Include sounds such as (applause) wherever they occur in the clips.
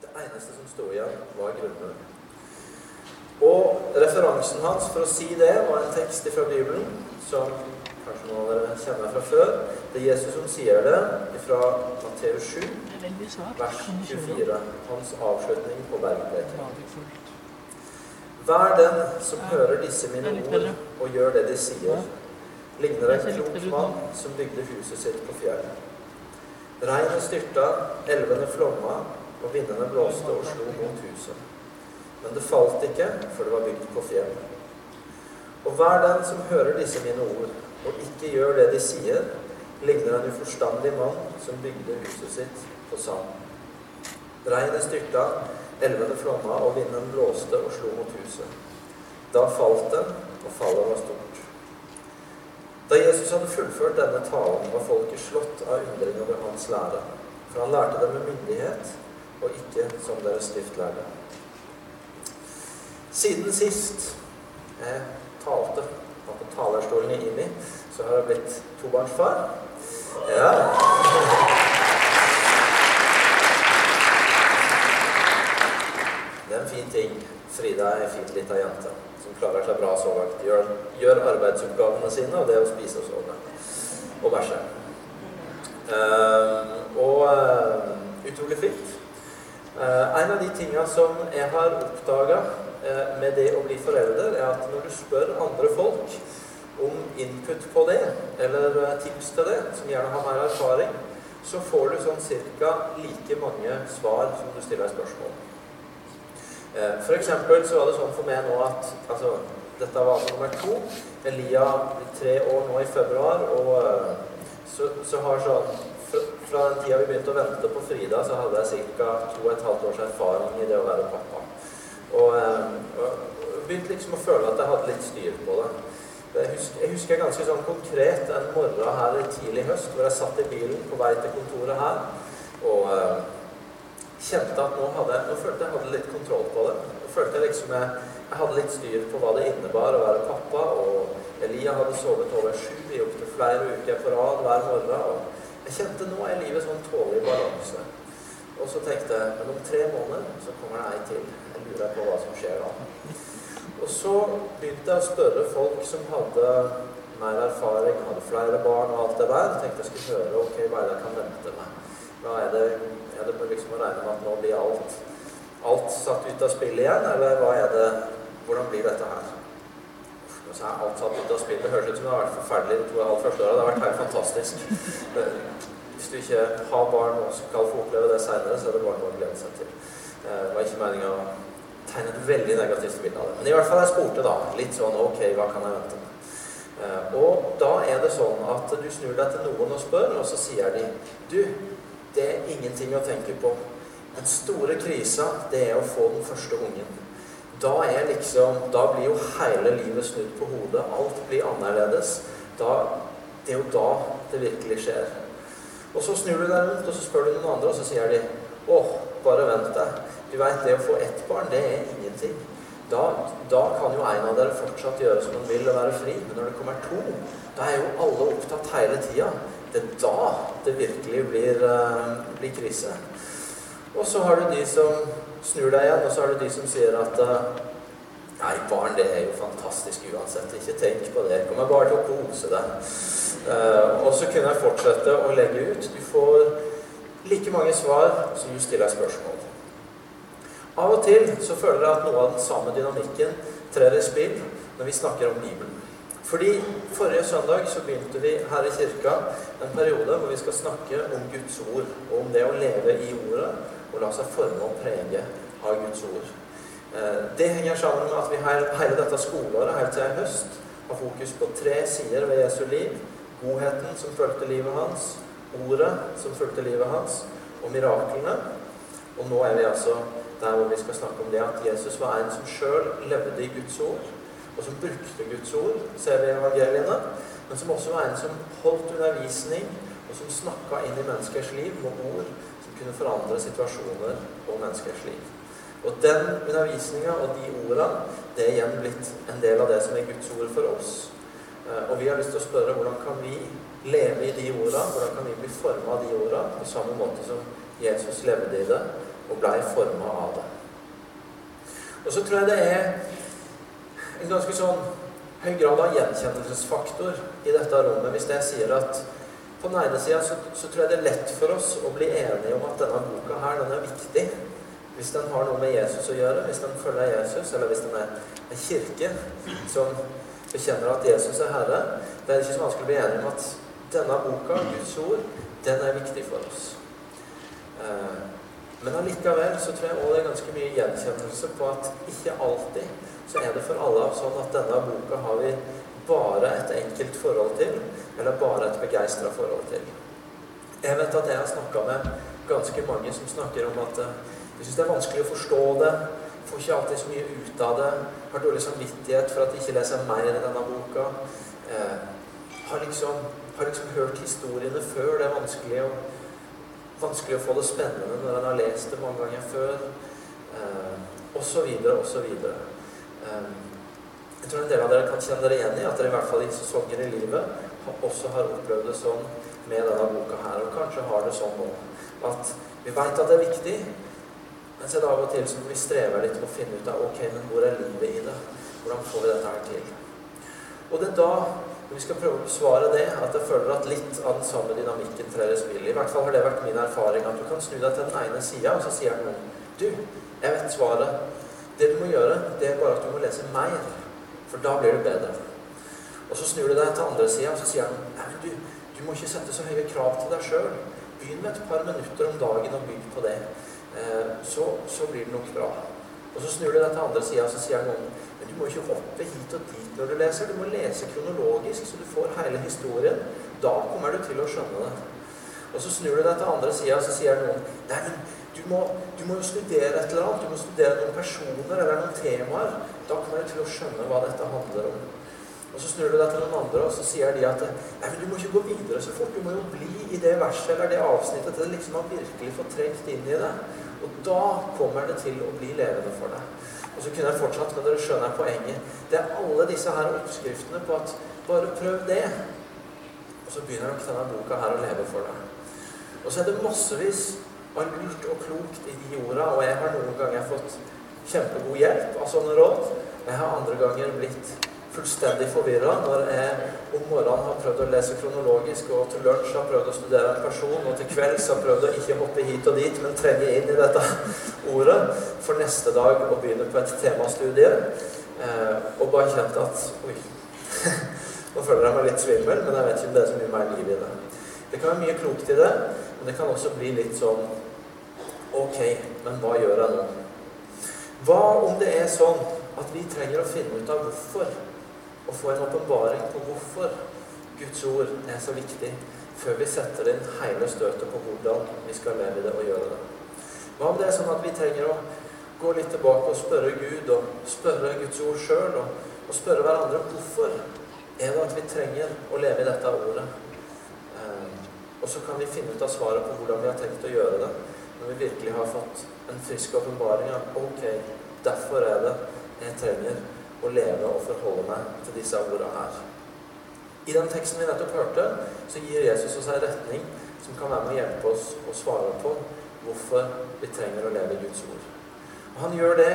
Det eneste som sto igjen, var grunnmuren. Og referansen hans for å si det var en tekst fra Bibelen som kanskje noen av dere kjenner fra før. Det er Jesus som sier det fra Matteus 7, vers 24. Hans avslutning på bergpreken. Vær den som hører disse mine ord og gjør det de sier, ligner en klok mann som bygde huset sitt på fjellet. Regnet styrta, elvene flomma, og vindene blåste og slo mot huset. Men det falt ikke, for det var bygd på fjell. Og hver den som hører disse mine ord, og ikke gjør det de sier, ligner en uforstandig mann som bygde huset sitt på sand. Regnet styrta, elvene flomma, og vinden blåste og slo mot huset. Da falt det, og fallet var stort. Da Jesus hadde fullført denne talen, var folket slått av undring over hans lære. For han lærte dem med myndighet, og ikke som deres skriftlærde. Siden sist jeg talte på talerstolen i IMI, så har jeg blitt tobarnsfar. Ja. Det er en fin ting. Frida er ei fin lita jente som klarer seg bra så langt. Gjør, gjør arbeidsoppgavene sine, og det å spise og sove. Og bæsje. Uh, og uh, utrolig fint. Uh, en av de tinga som jeg har oppdaga med det å bli forelder, er at når du spør andre folk om input på det, eller tips til det, som gjerne har mer erfaring, så får du sånn cirka like mange svar som du stiller spørsmål. Eh, for eksempel så var det sånn for meg nå at altså, Dette var altså nummer to. Elia blir tre år nå i februar, og eh, så, så har sånn Fra den tida vi begynte å vente på Frida, så hadde jeg ca. to og et halvt års erfaring i det å være pappa. Og, eh, og begynte liksom å føle at jeg hadde litt styr på det. Jeg husker, jeg husker ganske sånn konkret en morgen her tidlig høst hvor jeg satt i bilen på vei til kontoret her. og kjente at nå, hadde, nå følte jeg hadde litt kontroll på det. Nå følte jeg liksom jeg, jeg hadde litt styr på hva det innebar å være pappa. Og Elia hadde sovet over sju i opptil flere uker på rad hver morgen. Og jeg kjente nå er livet sånn tålelig balanse. Og så tenkte jeg men om tre måneder så kommer det ei til. Jeg lurer på hva som skjer da. Og så begynte jeg å spørre folk som hadde mer erfaring, hadde flere barn og alt det der. Tenkte jeg skulle høre ok, hva er det jeg kan vente meg. Hva er det er det liksom å regne med at nå blir alt, alt satt ut av spill igjen, eller hva er det Hvordan blir dette her? Og så er alt satt ut av spill. Det høres ut som det har vært forferdelig de to og et første åra. Det har vært helt fantastisk. Hvis du ikke har barn og skal få oppleve det seinere, så er det bare noe å glede seg til. Eh, det var ikke meninga å tegne et veldig negativt bilde av det. Men i hvert fall jeg spurte da litt sånn Ok, hva kan jeg vente? Eh, og da er det sånn at du snur deg til noen og spør, og så sier de Du, det er ingenting å tenke på. Den store krisa, det er å få den første ungen. Da, liksom, da blir jo hele livet snudd på hodet. Alt blir annerledes. Da, det er jo da det virkelig skjer. Og så snur du deg rundt og så spør du noen andre, og så sier de åh, bare vent deg. Du veit, det å få ett barn, det er ingenting. Da, da, kan jo en av dere fortsatt gjøre som han vil og være fri. Men når det kommer to, da er jo alle opptatt hele tida det er da det virkelig blir, uh, blir, krise. Og så har du de som snur deg igjen, og så har du de som sier at uh, Nei, barn, det er jo fantastisk uansett. Ikke tenk på det. Kommer bare til å kose deg. Uh, og så kunne jeg fortsette å legge ut. Du får like mange svar som du stiller spørsmål. Av og til så føler jeg at noe av den samme dynamikken trer i spill når vi snakker om Bibelen. Fordi Forrige søndag så begynte vi her i kirka en periode hvor vi skal snakke om Guds ord. Og om det å leve i ordet og la seg forme og prege av Guds ord. Eh, det henger sammen med at vi hele dette skoleåret helt til høst har fokus på tre sider ved Jesu liv. Godheten som fulgte livet hans, ordet som fulgte livet hans, og miraklene. Og nå er vi altså der hvor vi skal snakke om det at Jesus var en som sjøl levde i Guds ord og som brukte Guds ord, ser vi i evangeliene, men som også var en som holdt undervisning, og som snakka inn i menneskers liv med ord kunne forandre situasjoner og menneskers liv. Og den undervisninga og de orda, det er igjen blitt en del av det som er Guds ord for oss. Eh, og vi har lyst til å spørre hvordan kan vi leve i de orda? Hvordan kan vi bli forma av de orda på samme måte som Jesus levde i det og blei forma av det. Og så tror jeg det er en ganske sånn høy grad av gjenkjennelsesfaktor i dette rommet hvis jeg sier at på den ene sida så, så, tror jeg det er lett for oss å bli enige om at denne boka her, den er viktig. Hvis den har noe med Jesus å gjøre, hvis den følger Jesus, eller hvis den er en kirke som bekjenner at Jesus er Herre. Det er ikke så vanskelig å bli enige om at denne boka, Guds ord, den er viktig for oss. Eh, men allikevel så tror jeg også det er ganske mye gjenkjennelse på at ikke alltid så er det for alle sånn at denne boka har vi bare et enkelt forhold til, eller bare et begeistra forhold til. Jeg vet at jeg har snakka med ganske mange som snakker om at eh, de syns det er vanskelig å forstå det, får ikke alltid så mye ut av det, har dårlig samvittighet for at de ikke leser mer i denne boka. Eh, har, liksom, har liksom hørt historiene før. Det er vanskelig å vanskelig å få det spennende når en har lest det mange ganger før. Eh, og så videre, og så videre. Eh, jeg tror en del av dere kan kjenne dere igjen i at dere i hvert fall i sesonger i livet også har opplevd det sånn med denne boka her, og kanskje har det sånn nå. At vi veit at det er viktig, men så er det av og til som vi strever litt med å finne ut av ok, men hvor er livet i det? Hvordan får vi dette her til? Og det er da vi skal prøve å besvare det, at jeg føler at litt av den samme dynamikken trer i spill. I hvert fall har det vært min erfaring at du kan snu deg til den ene sida, og så sier noen Du, jeg vet svaret. Det du må gjøre, det er bare at du må lese mer. For da blir det bedre. Og så snur du deg til andre sida, og så sier han du, du må ikke sette så høye krav til deg sjøl. Begynn med et par minutter om dagen og bygg på det. Eh, så, så blir det nok bra. Og så snur du deg til andre sida, og så sier han men du må ikke hoppe hit og dit når du leser. Du må lese kronologisk, så du får hele historien. Da kommer du til å skjønne det. Og så snur du deg til andre sida, og så sier noen Nei, men du må, du må, jo studere et eller annet. Du må studere noen personer eller noen temaer. Da kommer du til å skjønne hva dette handler om. Og så snur du deg til noen andre, og så sier de at Nei, men du må ikke gå videre så fort. Du må jo bli i det verset eller det avsnittet til det liksom har virkelig fått trengt inn i det. Og da kommer det til å bli levende for deg. Og så kunne jeg fortsatt, men dere skjønner poenget. Det er alle disse her oppskriftene på at bare prøv det. Og så begynner nok denne boka her å leve for deg. Og så er det massevis av lurt og klokt i de orda, og jeg har noen ganger fått kjempegod hjelp av sånne råd. Jeg har andre ganger blitt fullstendig forvirra når jeg om morgenen har prøvd å lese kronologisk, og til lunsj har prøvd å studere en person, og til kvelds har prøvd å ikke hoppe hit og dit, men trenge inn i dette (laughs) ordet, for neste dag å begynne på et temastudie. Eh, og bare kjent at Oi. (laughs) Nå føler jeg meg litt svimmel, men jeg vet ikke om det er så mye mer liv i det. Det kan være mye klokt i det, men det kan også bli litt sånn Ok, men hva gjør jeg nå? Hva om det er sånn at vi trenger å finne ut av hvorfor og få en åpenbaring på hvorfor Guds ord er så viktig, før vi setter inn hele støtet på hvordan vi skal leve i det og gjøre det. Hva om det er sånn at vi trenger å gå litt tilbake og spørre Gud, og spørre Guds ord sjøl, og, og, spørre hverandre hvorfor er det at vi trenger å leve i dette ordet? Og så kan vi finne ut av svaret på hvordan vi har tenkt å gjøre det, når vi virkelig har fått en frisk åpenbaring av ok, derfor er det jeg trenger å leve og forholde meg til disse ordene her. I den teksten vi nettopp hørte, så gir Jesus oss en retning som kan være med å hjelpe oss å svare på hvorfor vi trenger å leve i Guds ord. Og Han gjør det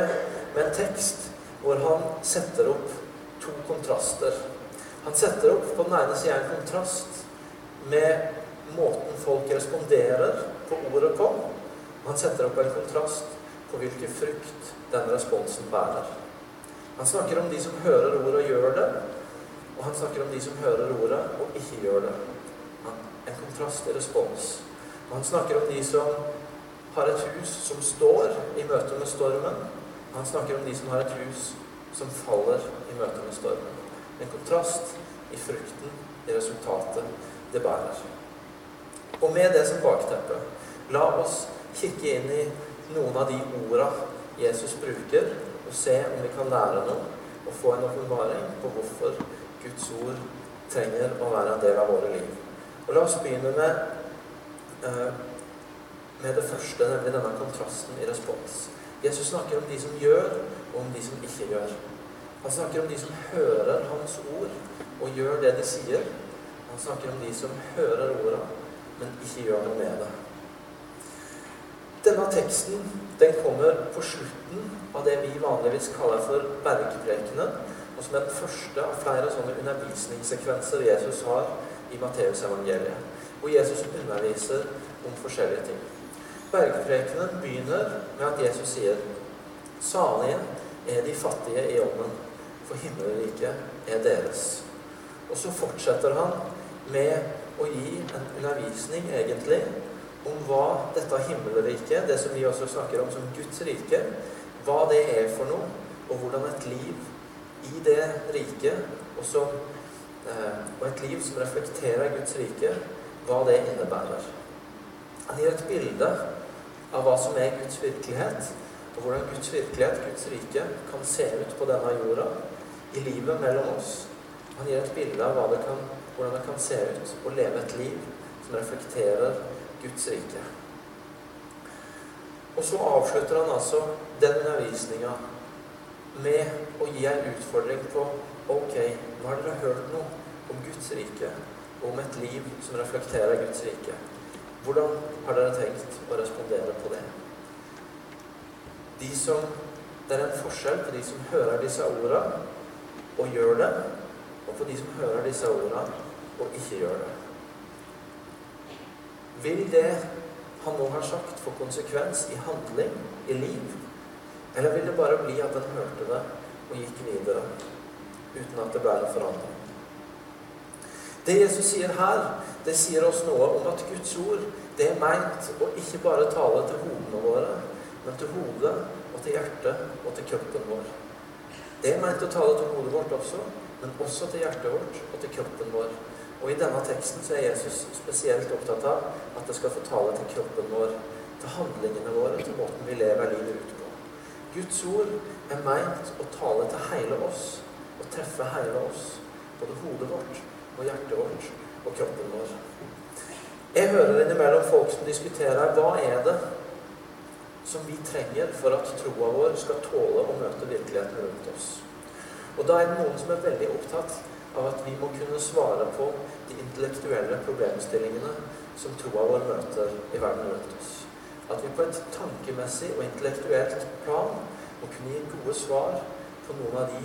med en tekst hvor han setter opp to kontraster. Han setter opp på den ene sida en kontrast med måten folk responderer på ordet på. Han setter opp en kontrast på hvilken frukt den responsen bærer. Han snakker om de som hører ordet og gjør det, og han snakker om de som hører ordet og ikke gjør det. En kontrast i respons. Og han snakker om de som har et hus som står i møte med stormen. Han snakker om de som har et hus som faller i møte med stormen. En kontrast i frukten, i resultatet det bærer. Og med det som bakteppe, la oss kikke inn i noen av de orda Jesus bruker og se om vi kan lære noe og få en åpenbaring på hvorfor Guds ord trenger å være en del av våre liv. Og La oss begynne med, uh, med det første, nemlig denne kontrasten i respons. Jesus snakker om de som gjør, og om de som ikke gjør. Han snakker om de som hører Hans ord og gjør det de sier. Han snakker om de som hører ordene, men ikke gjør noe med det. Denne teksten den kommer på slutten av det vi vanligvis kaller for bergprekenen, og som er den første av flere sånne undervisningssekvenser Jesus har i Matteusevangeliet, hvor Jesus underviser om forskjellige ting. Bergprekenen begynner med at Jesus sier Salige er de fattige i ånden, for himmelriket er deres. Og så fortsetter han med å gi en undervisning, egentlig, om hva dette himmelriket, det som vi også snakker om som Guds rike, hva det er for noe, og hvordan et liv i det riket, og, som, eh, og et liv som reflekterer Guds rike, hva det innebærer. Han gir et bilde av hva som er Guds virkelighet, og hvordan Guds virkelighet, Guds rike, kan se ut på denne jorda, i livet mellom oss. Han gir et bilde av hva det kan, hvordan det kan se ut å leve et liv som reflekterer Guds rike. Og så avslutter han altså den undervisninga med å gi en utfordring på Ok, nå har dere hørt noe om Guds rike, og om et liv som reflekterer Guds rike. Hvordan har dere tenkt å respondere på det? De som, det er en forskjell på de som hører disse ordene og gjør det, og på de som hører disse ordene og ikke gjør det. Vil det han nå har sagt, få konsekvens i handling, i liv? Eller vil det bare bli at han hørte det og gikk videre, uten at det ble en forandring? Det Jesus sier her, det sier oss noe om at Guds ord det er meint å ikke bare tale til hodene våre, men til hodet og til hjertet og til kroppen vår. Det er meint å tale til hodet vårt også, men også til hjertet vårt og til kroppen vår. Og I denne teksten så er Jesus spesielt opptatt av at det skal få tale til kroppen vår, til handlingene våre, til måten vi lever livet ut på. Guds ord er meint å tale til hele oss og treffe hele oss. Både hodet vårt og hjertet vårt og kroppen vår. Jeg hører innimellom folk som diskuterer hva er det som vi trenger for at troa vår skal tåle å møte virkeligheten rundt oss. Og da er det noen som er veldig opptatt av at vi må kunne svare på de intellektuelle problemstillingene som troa vår møter i verden rundt oss. At vi på et tankemessig og intellektuelt plan må kunne gi gode svar på noen av de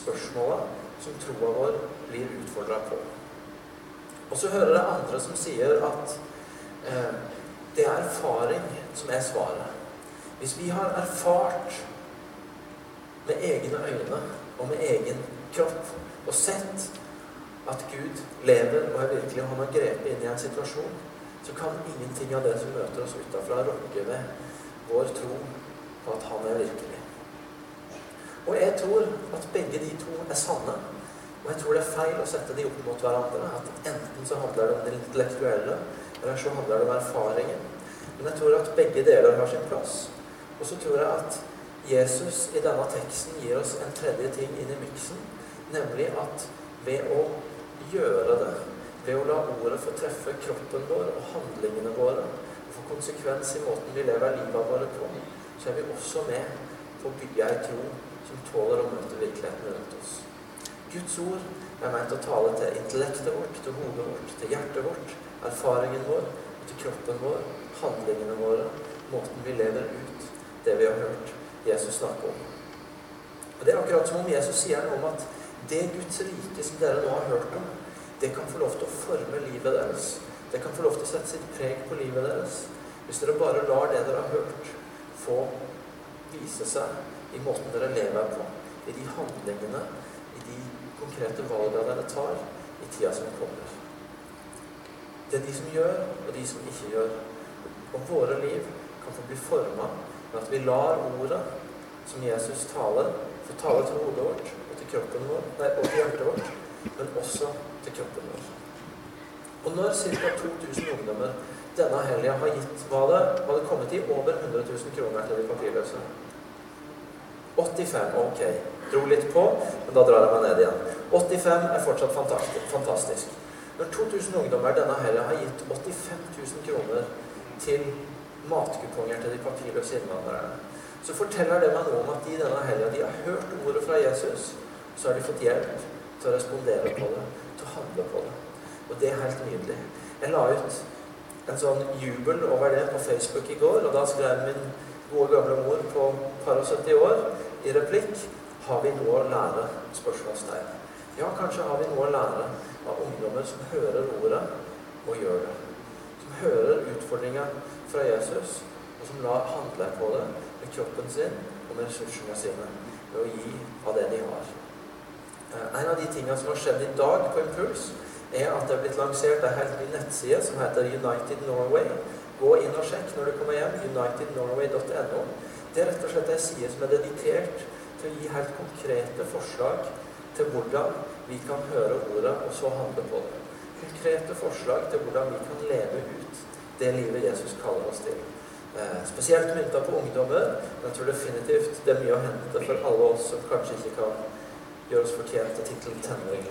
spørsmåla som troa vår blir utfordra på. Og så hører jeg andre som sier at eh, det er erfaring som er svaret. Hvis vi har erfart med egne øyne og med egen kropp og sett at Gud lever og er virkelig, han har grepet inn i en situasjon, så kan ingenting av det som møter oss utafra, rokke ved vår tro på at han er virkelig. Og jeg tror at begge de to er sanne. Og jeg tror det er feil å sette de opp mot hverandre. At enten så handler det om det intellektuelle, eller så handler det om erfaringen. Men jeg tror at begge deler har sin plass. Og så tror jeg at Jesus i denne teksten gir oss en tredje ting inn i miksen Nemlig at ved å gjøre det, ved å la ordet få treffe kroppen vår og handlingene våre, og få konsekvens i måten vi lever livet våre på, så er vi også med på å bygge ei tro som tåler å møte virkeligheten rundt oss. Guds ord er ment å tale til intellektet vårt, til hodet vårt, til hjertet vårt, erfaringen vår, til kroppen vår, handlingene våre, måten vi lever ut det vi har hørt Jesus snakke om. Og Det er akkurat som om Jesus sier noe om at det Guds rike som dere nå har hørt om, det kan få lov til å forme livet deres. Det kan få lov til å sette sitt preg på livet deres. Hvis dere bare lar det dere har hørt, få vise seg i måten dere lever på, i de handlingene, i de konkrete valgene dere tar i tida som kommer. Det er de som gjør, og de som ikke gjør. Og våre liv kan få bli forma ved at vi lar ordet som Jesus taler, få tale til hodet vårt kroppen vår, nei, og til hjertet vårt, men også til kroppen vår. Og når ca. 2000 ungdommer denne helga har gitt hva det, var det kommet i over 100 000 kroner til de papirløse 85. Ok. Dro litt på, men da drar jeg meg ned igjen. 85 er fortsatt fantastisk. Når 2000 ungdommer denne helga har gitt 85 000 kroner til matkuponger til de papirløse innvandrerne, så forteller det meg noe om at de denne helga de har hørt ordet fra Jesus så har de fått hjelp til å respondere på det, til å handle på det. Og det er helt nydelig. Jeg la ut en sånn jubel over det på Facebook i går, og da skrev min gode gamle mor på par og 70 år i replikk har vi noe å lære? spørsmålstegn. Ja, kanskje har vi noe å lære av ungdommer som hører ordet og gjør det. Som hører utfordringa fra Jesus, og som lar handle på det med kroppen sin og med ressursene sine ved å gi av det de har. Eh, en av de tingene som har skjedd i dag på Impuls, er at det er blitt lansert en helt ny nettside som heter United Norway. Gå inn og sjekk når du kommer hjem. unitednorway.no. Det er rett og slett en side som er dedikert til å gi helt konkrete forslag til hvordan vi kan høre ordet og så handle på det. Konkrete forslag til hvordan vi kan leve ut det livet Jesus kaller oss til. Eh, spesielt mynta på ungdommer. Jeg tror definitivt det er mye å hente for alle oss som kanskje ikke kan gjøre oss fortjent til tittelen tenåring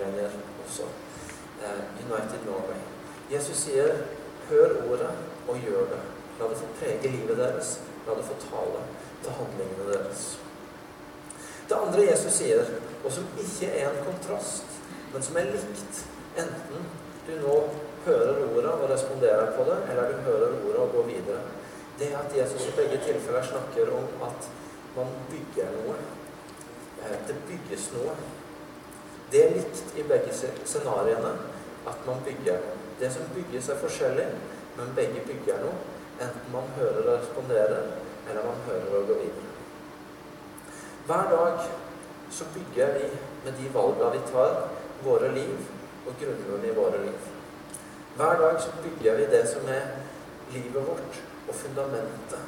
også. Eh, United Norway. Jesus sier 'hør ordet og gjør det'. La det få prege livet deres. La det få tale til handlingene deres. Det andre Jesus sier, og som ikke er en kontrast, men som er likt, enten du nå hører ordet og responderer på det, eller du hører ordet og går videre, det er at Jesus i begge tilfeller snakker om at man bygger noe. Eh, det bygges noe. Det er likt i begge scenarioene at man bygger. Det som bygges, er forskjellig, men begge bygger noe. Enten man hører og responderer, eller man hører og går videre. Hver dag så bygger vi med de valgene vi tar, våre liv og grunnmuren i våre liv. Hver dag så bygger vi det som er livet vårt og fundamentet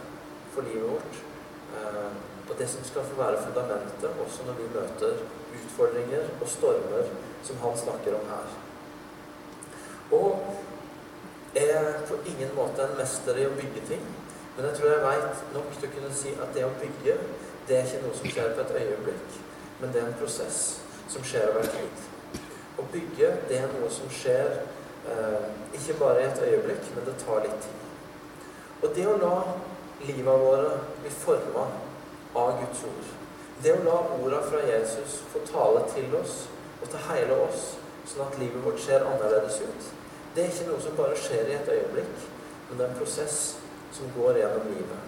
for livet vårt. Og det som skal få være fundamentet også når vi møter utfordringer og stormer som han snakker om her. Og jeg er på ingen måte en mester i å bygge ting, men jeg tror jeg veit nok til å kunne si at det å bygge, det er ikke noe som skjer på et øyeblikk, men det er en prosess som skjer over tid. Å bygge, det er noe som skjer eh, ikke bare i et øyeblikk, men det tar litt tid. Og det å la livet våre bli forma av Guds ord, det å la orda fra Jesus få tale til oss og til hele oss, sånn at livet vårt ser annerledes ut, det er ikke noe som bare skjer i et øyeblikk, men det er en prosess som går gjennom livet.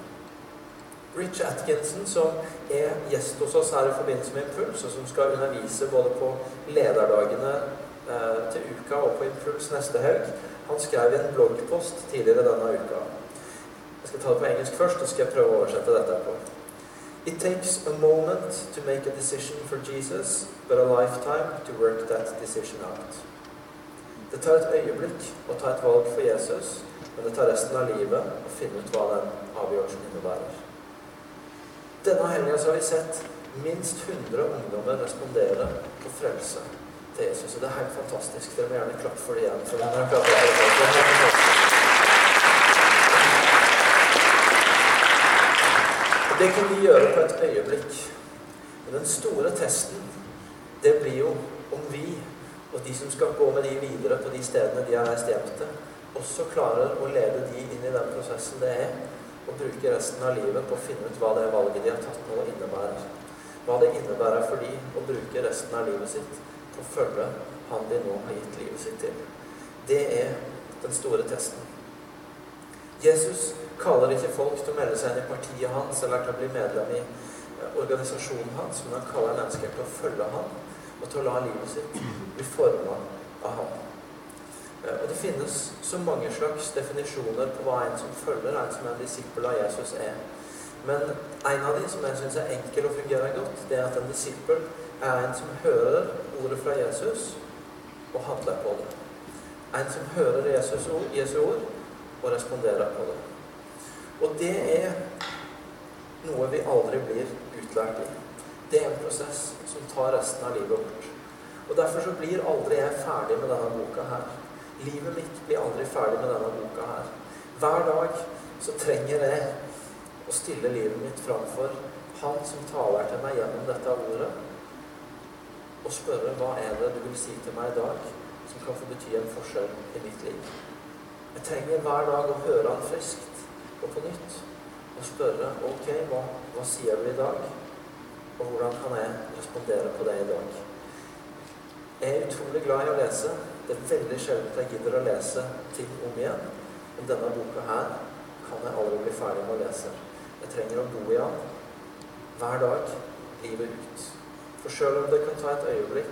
Rich Atkinson, som er gjest hos oss her i forbindelse med Impuls, og som skal undervise både på lederdagene eh, til uka og på Impuls neste helg, han skrev i en bloggpost tidligere denne uka jeg skal ta det på engelsk først, og så skal jeg prøve å oversette dette på. It takes a moment to make a decision for Jesus, but a lifetime to work that decision out. Det tar et øyeblikk å ta et valg for Jesus, men det tar resten av livet å finne ut hva den avgjørelsen innebærer. Denne helga har vi sett minst 100 ungdommer respondere på frelse til Jesus. Og det er helt fantastisk. Dere må gjerne klappe for det igjen. For er helt fantastisk. Det kan vi gjøre på et øyeblikk. Men den store testen, det blir jo om vi og de som skal gå med de videre på de stedene de har reist hjem til, også klarer å lede de inn i den prosessen det er å bruke resten av livet på å finne ut hva det valget de har tatt nå, innebærer. Hva det innebærer for de å bruke resten av livet sitt på å følge han de nå har gitt livet sitt til. Det er den store testen. Jesus kaller ikke folk til å melde seg inn i partiet hans eller til å bli medlem i eh, organisasjonen hans, men han kaller mennesker til å følge ham og til å la livet sitt bli forma av ham. Eh, og Det finnes så mange slags definisjoner på hva en som følger, en som er en disippel av Jesus, er. Men en av de som jeg syns er enkel og fungerer godt, det er at en disippel er en som hører ordet fra Jesus og handler på det. En som hører Jesus ord, Jesu ord og responderer på det. Og det er noe vi aldri blir utlært i. Det er en prosess som tar resten av livet vårt. Og Derfor så blir aldri jeg ferdig med denne boka her. Livet mitt blir aldri ferdig med denne boka her. Hver dag så trenger jeg å stille livet mitt framfor Han som taler til meg gjennom dette ordet, og spørre hva er det du vil si til meg i dag som kan få bety en forskjell i mitt liv. Jeg trenger hver dag å høre han friskt og på nytt og spørre ok, hva, hva sier du i dag? Og hvordan kan jeg respondere på det i dag? Jeg er utrolig glad i å lese. Det er veldig sjelden jeg gidder å lese ting om igjen. Men denne boka her kan jeg aldri bli ferdig med å lese. Jeg trenger å bo i den hver dag, livet ut. For sjøl om det kan ta et øyeblikk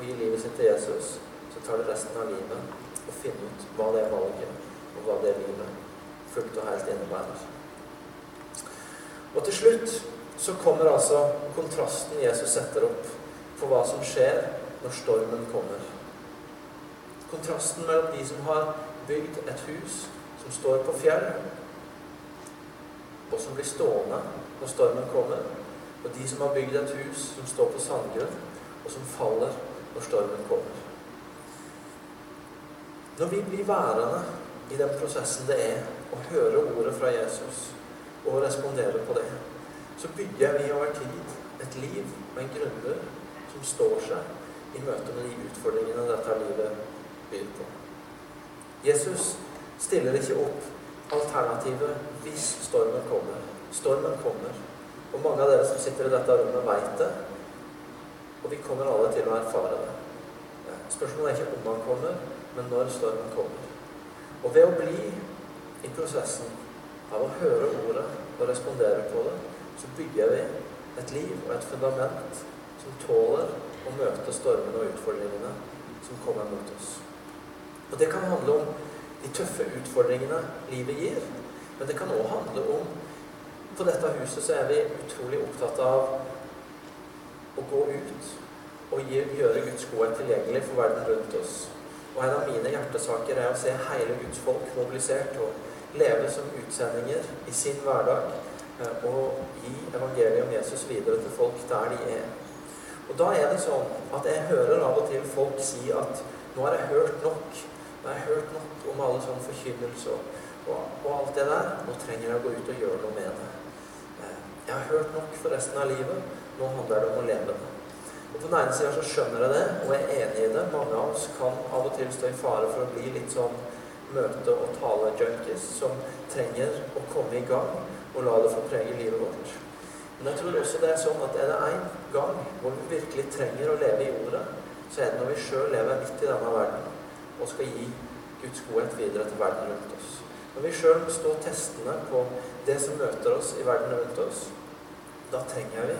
å gi livet sitt til Jesus, så tar det resten av livet å finne ut hva det valget og hva det livet fullt og helt innebærer. Og til slutt så kommer altså kontrasten Jesus setter opp for hva som skjer når stormen kommer. Kontrasten mellom de som har bygd et hus som står på fjell, og som blir stående når stormen kommer, og de som har bygd et hus som står på sandgrunn, og som faller når stormen kommer. Når vi blir værende i den prosessen det er å høre ordet fra Jesus og respondere på det, så bygger vi over tid et liv og en grunnmur som står seg i møte med de utfordringene dette livet byr på. Jesus stiller ikke opp alternativet hvis stormen kommer. Stormen kommer. Og mange av dere som sitter i dette rommet, vet det. Og vi kommer alle til å erfare det. Spørsmålet er ikke om han kommer, men når stormen kommer. Og ved å bli i prosessen av å høre ordet og respondere på det, så bygger vi et liv og et fundament som tåler å møte stormene og utfordringene som kommer mot oss. Og det kan handle om de tøffe utfordringene livet gir, men det kan òg handle om På dette huset så er vi utrolig opptatt av å gå ut og gjøre Guds godhet tilgjengelig for verden rundt oss. Og en av mine hjertesaker er å se hele Guds folk mobilisert og leve som utsendinger i sin hverdag eh, og gi evangeliet om Jesus videre til folk der de er. Og da er det sånn at jeg hører av og til folk si at nå har jeg hørt nok. Nå har jeg hørt nok om alle sånne forkynnelser og, og, alt det der. Nå trenger jeg å gå ut og gjøre noe med det. Eh, jeg har hørt nok for resten av livet. Nå handler det om å leve det. På den ene sida så skjønner jeg det, og jeg er enig i det. Mange av oss kan av og til stå i fare for å bli litt sånn møte- og tale-junkies som trenger å komme i gang og la det få prege livet vårt. Men jeg tror også det er sånn at er det én gang hvor vi virkelig trenger å leve i ordet, så er det når vi sjøl lever midt i denne verden og skal gi Guds godhet videre til verden rundt oss. Når vi sjøl står testende på det som møter oss i verden rundt oss, da trenger vi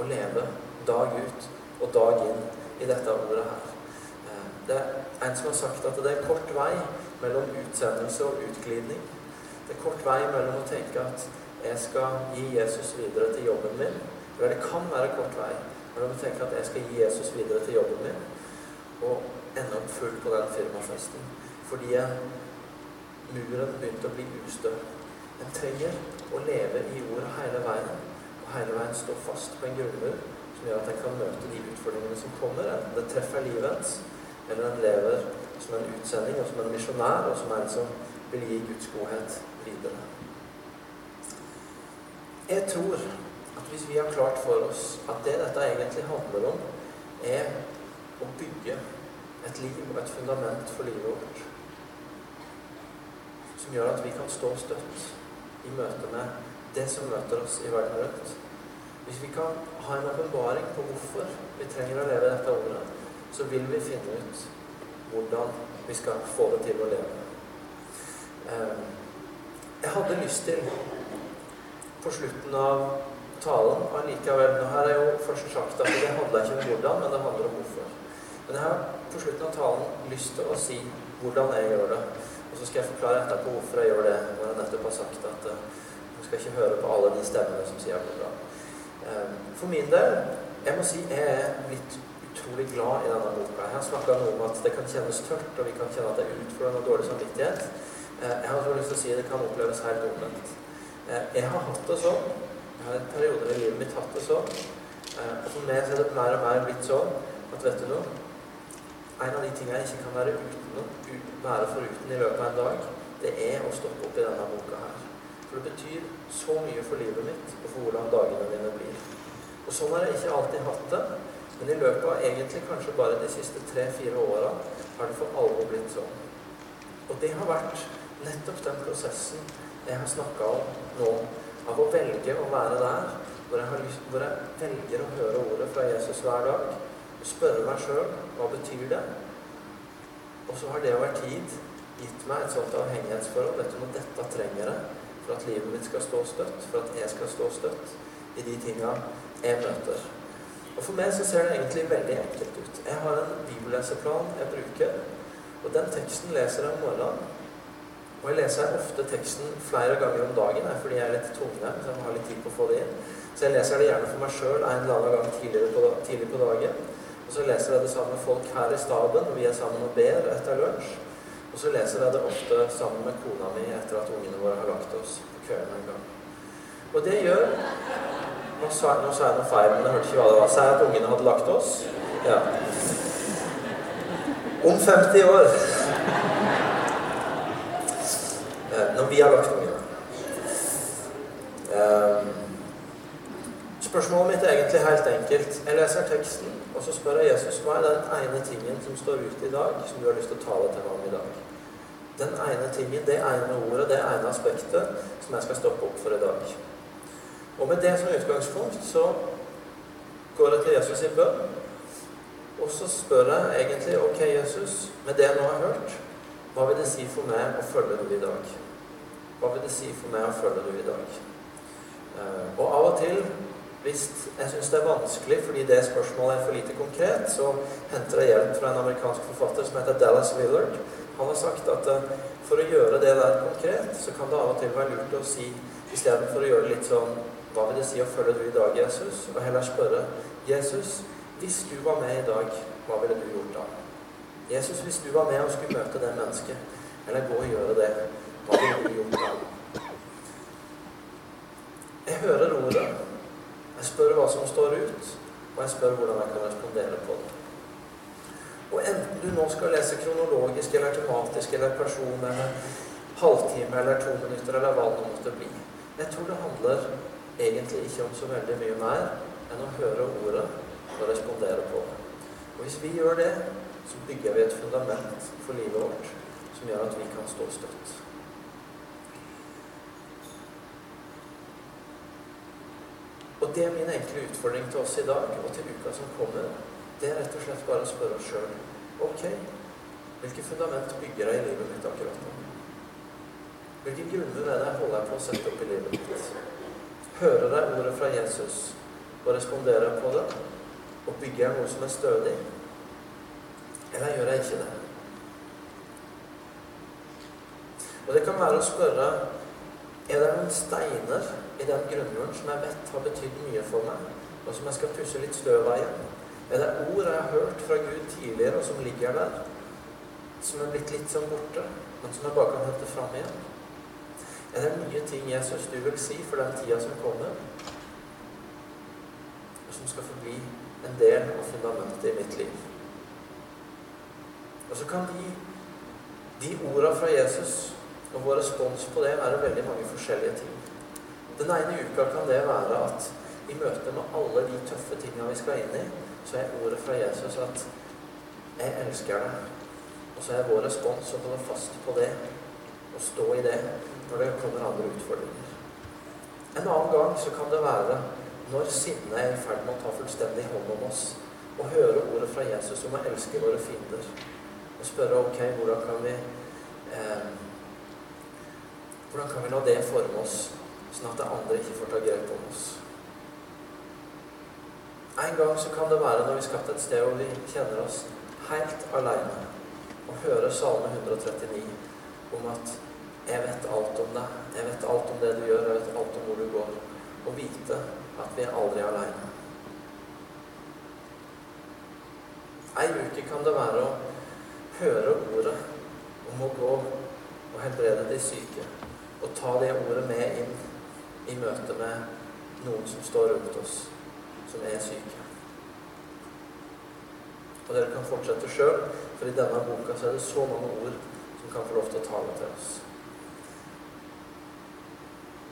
å leve dag ut og dag inn i dette ordet her. Eh, det er en som har sagt at det er kort vei mellom utsendelse og utglidning. Det er kort vei mellom å tenke at jeg skal gi Jesus videre til jobben min. Eller det kan være kort vei mellom å tenke at jeg skal gi Jesus videre til jobben min, og ende opp full på den firmafesten. Fordi muren begynte å bli ustø. En trenger å leve i ordet hele veien, og hele veien stå fast på en grunnmur som gjør at en kan møte de utfordringene som kommer, enten det treffer livet eller en lever som en utsending og som en misjonær, og som en som vil gi Guds godhet videre. Jeg tror at hvis vi har klart for oss at det dette egentlig handler om, er å bygge et liv og et fundament for livet vårt som gjør at vi kan stå støtt i møte med det som møter oss i verden rundt. Hvis vi kan ha en åpenbaring på hvorfor vi trenger å leve dette ordet, så vil vi finne ut hvordan vi skal få det til å leve. Eh, jeg hadde lyst til på slutten av talen allikevel Nå har jeg jo først sagt at det handler ikke om hvordan, men det handler om hvorfor. Men jeg har på slutten av talen lyst til å si hvordan jeg gjør det. Og så skal jeg forklare etterpå hvorfor jeg gjør det, når jeg nettopp har sagt at uh, du skal ikke høre på alle de stemmene som sier hvordan. Uh, for min del, jeg må si jeg er blitt utrolig glad i denne boka. Jeg har snakka noe om at det kan kjennes tørt, og vi kan kjenne at det er utfordrende og dårlig samvittighet. Uh, jeg har lyst til å si at det kan oppleves helt omvendt. Eh, jeg har hatt det sånn. Jeg har en periode i livet mitt hatt det sånn. Og for meg er det mer og mer blitt sånn at vet du noe En av de tingene jeg ikke kan være, uten, være foruten i løpet av en dag, det er å stoppe opp i denne boka her. For det betyr så mye for livet mitt og for hvordan dagene mine blir. Og sånn har jeg ikke alltid hatt det. Men i løpet av egentlig kanskje bare de siste tre-fire åra har det for alvor blitt sånn. Og det har vært nettopp den prosessen jeg har snakka om nå, av å velge å være der hvor jeg, lyst, hvor jeg, velger å høre ordet fra Jesus hver dag og spørre meg sjøl hva betyr det Og så har det over tid gitt meg et sånt avhengighetsforhold. Vet du noe, dette trenger jeg for at livet mitt skal stå støtt, for at jeg skal stå støtt i de tinga jeg møter. Og For meg så ser det egentlig veldig enkelt ut. Jeg har en bibelleseplan jeg bruker, og den teksten leser jeg om morgenen. Og jeg leser ofte teksten flere ganger om dagen fordi jeg er litt tungnem, så jeg må ha litt tid på å få det inn. Så jeg leser det gjerne for meg sjøl en eller annen gang tidligere på, tidlig på dagen. Og så leser jeg det sammen med folk her i staben, vi er sammen og ber etter lunsj. Og så leser jeg det ofte sammen med kona mi etter at ungene våre har lagt oss på kvelden en gang. Og det gjør Nå sa, nå sa jeg noe feil, men jeg hørte ikke hva det var. Sa jeg at ungene hadde lagt oss? Ja. Om 50 år eh, Når vi har lagt ungene. Um, Spørsmålet mitt er egentlig helt enkelt. Jeg leser teksten, og så spør jeg Jesus hva er den ene tingen som står ute i dag, som du har lyst til å tale til meg om i dag. Den ene tingen, det ene ordet, det ene aspektet som jeg skal stoppe opp for i dag. Og med det som utgangspunkt så går jeg til Jesus i bønn, og så spør jeg egentlig Ok, Jesus, med det jeg nå har hørt, hva vil det si for meg å følge du i dag? Hva vil det si for meg å følge du i dag? Eh, og av og til hvis jeg syns det er vanskelig fordi det spørsmålet er for lite konkret, så henter jeg hjelp fra en amerikansk forfatter som heter Dallas Willard. Han har sagt at uh, for å gjøre det der konkret, så kan det av og til være lurt å si istedenfor å gjøre det litt sånn Hva vil det si å følge du i dag, Jesus? Og heller spørre Jesus, hvis du var med i dag, hva ville du gjort da? Jesus, hvis du var med og skulle møte det mennesket, eller gå og gjøre det, hva ville du gjort da? Jeg hører ordet. Jeg spør hva som står ut, og jeg spør hvordan jeg kan respondere på det. Og enten du nå skal lese kronologisk eller tematisk eller person eller halvtime eller to minutter eller hva det måtte bli Jeg tror det handler egentlig ikke om så veldig mye mer enn å høre ordet og respondere på det. Og hvis vi gjør det, så bygger vi et fundament for livet vårt som gjør at vi kan stå støtt. Og det er min enkle utfordring til oss i dag og til uka som kommer. Det er rett og slett bare å spørre oss sjøl Ok, hvilke fundament bygger jeg i livet mitt akkurat nå? Hvilke grunner er det jeg holder på å sette opp i livet mitt? Hører jeg ordet fra Jesus og responderer på det? Og bygger jeg noe som er stødig? Eller gjør jeg ikke det? Og det kan være å spørre er det noen steiner i den grunnmuren som jeg vet har betydd mye for meg, og som jeg skal pusse litt støv av igjen? Er det ord jeg har hørt fra Gud tidligere, og som ligger der, som er blitt litt sånn borte, men som jeg bare kan hente fram igjen? Er det nye ting Jesus du vil si for den tida som kommer, og som skal forbli en del av fundamentet i mitt liv? Og så kan de, de orda fra Jesus og vår respons på det være veldig mange forskjellige ting. Den ene uka kan det være at i møte med alle de tøffe tinga vi skal inn i, så er ordet fra Jesus at 'Jeg elsker deg'. Og så er vår respons å holde fast på det og stå i det når det kommer andre utfordringer. En annen gang så kan det være når sinnet er i ferd med å ta fullstendig hånd om oss, og høre ordet fra Jesus om å elske våre fiender, og spørre ok, hvordan kan vi eh, hvordan kan vi la det forme oss, sånn at det andre ikke får ta grep om oss? En gang så kan det være når vi skal til et sted og vi kjenner oss helt alene, og hører Salme 139 om at 'Jeg vet alt om deg. Jeg vet alt om det du gjør. Jeg vet alt om hvor du går.' Og vite at vi er aldri alene. Ei uke kan det være å høre ordet om å gå og helbrede de syke og ta det ordet med inn i møte med noen som står rundt oss, som er syke. Og dere kan fortsette sjøl, for i denne boka så er det så mange ord som kan få lov til å tale til oss.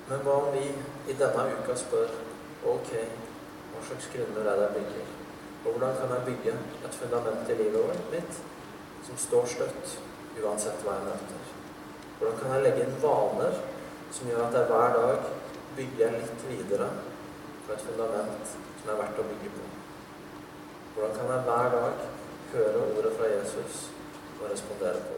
Men hva om vi i denne uka spør ok, hva slags grunner er det jeg bygger? Og hvordan kan jeg bygge et fundament i livet mitt som står støtt uansett hva jeg møter? Hvordan kan jeg legge inn vaner som gjør at jeg hver dag bygger litt videre på et fundament som er verdt å bygge på? Hvordan kan jeg hver dag høre ordet fra Jesus og respondere på?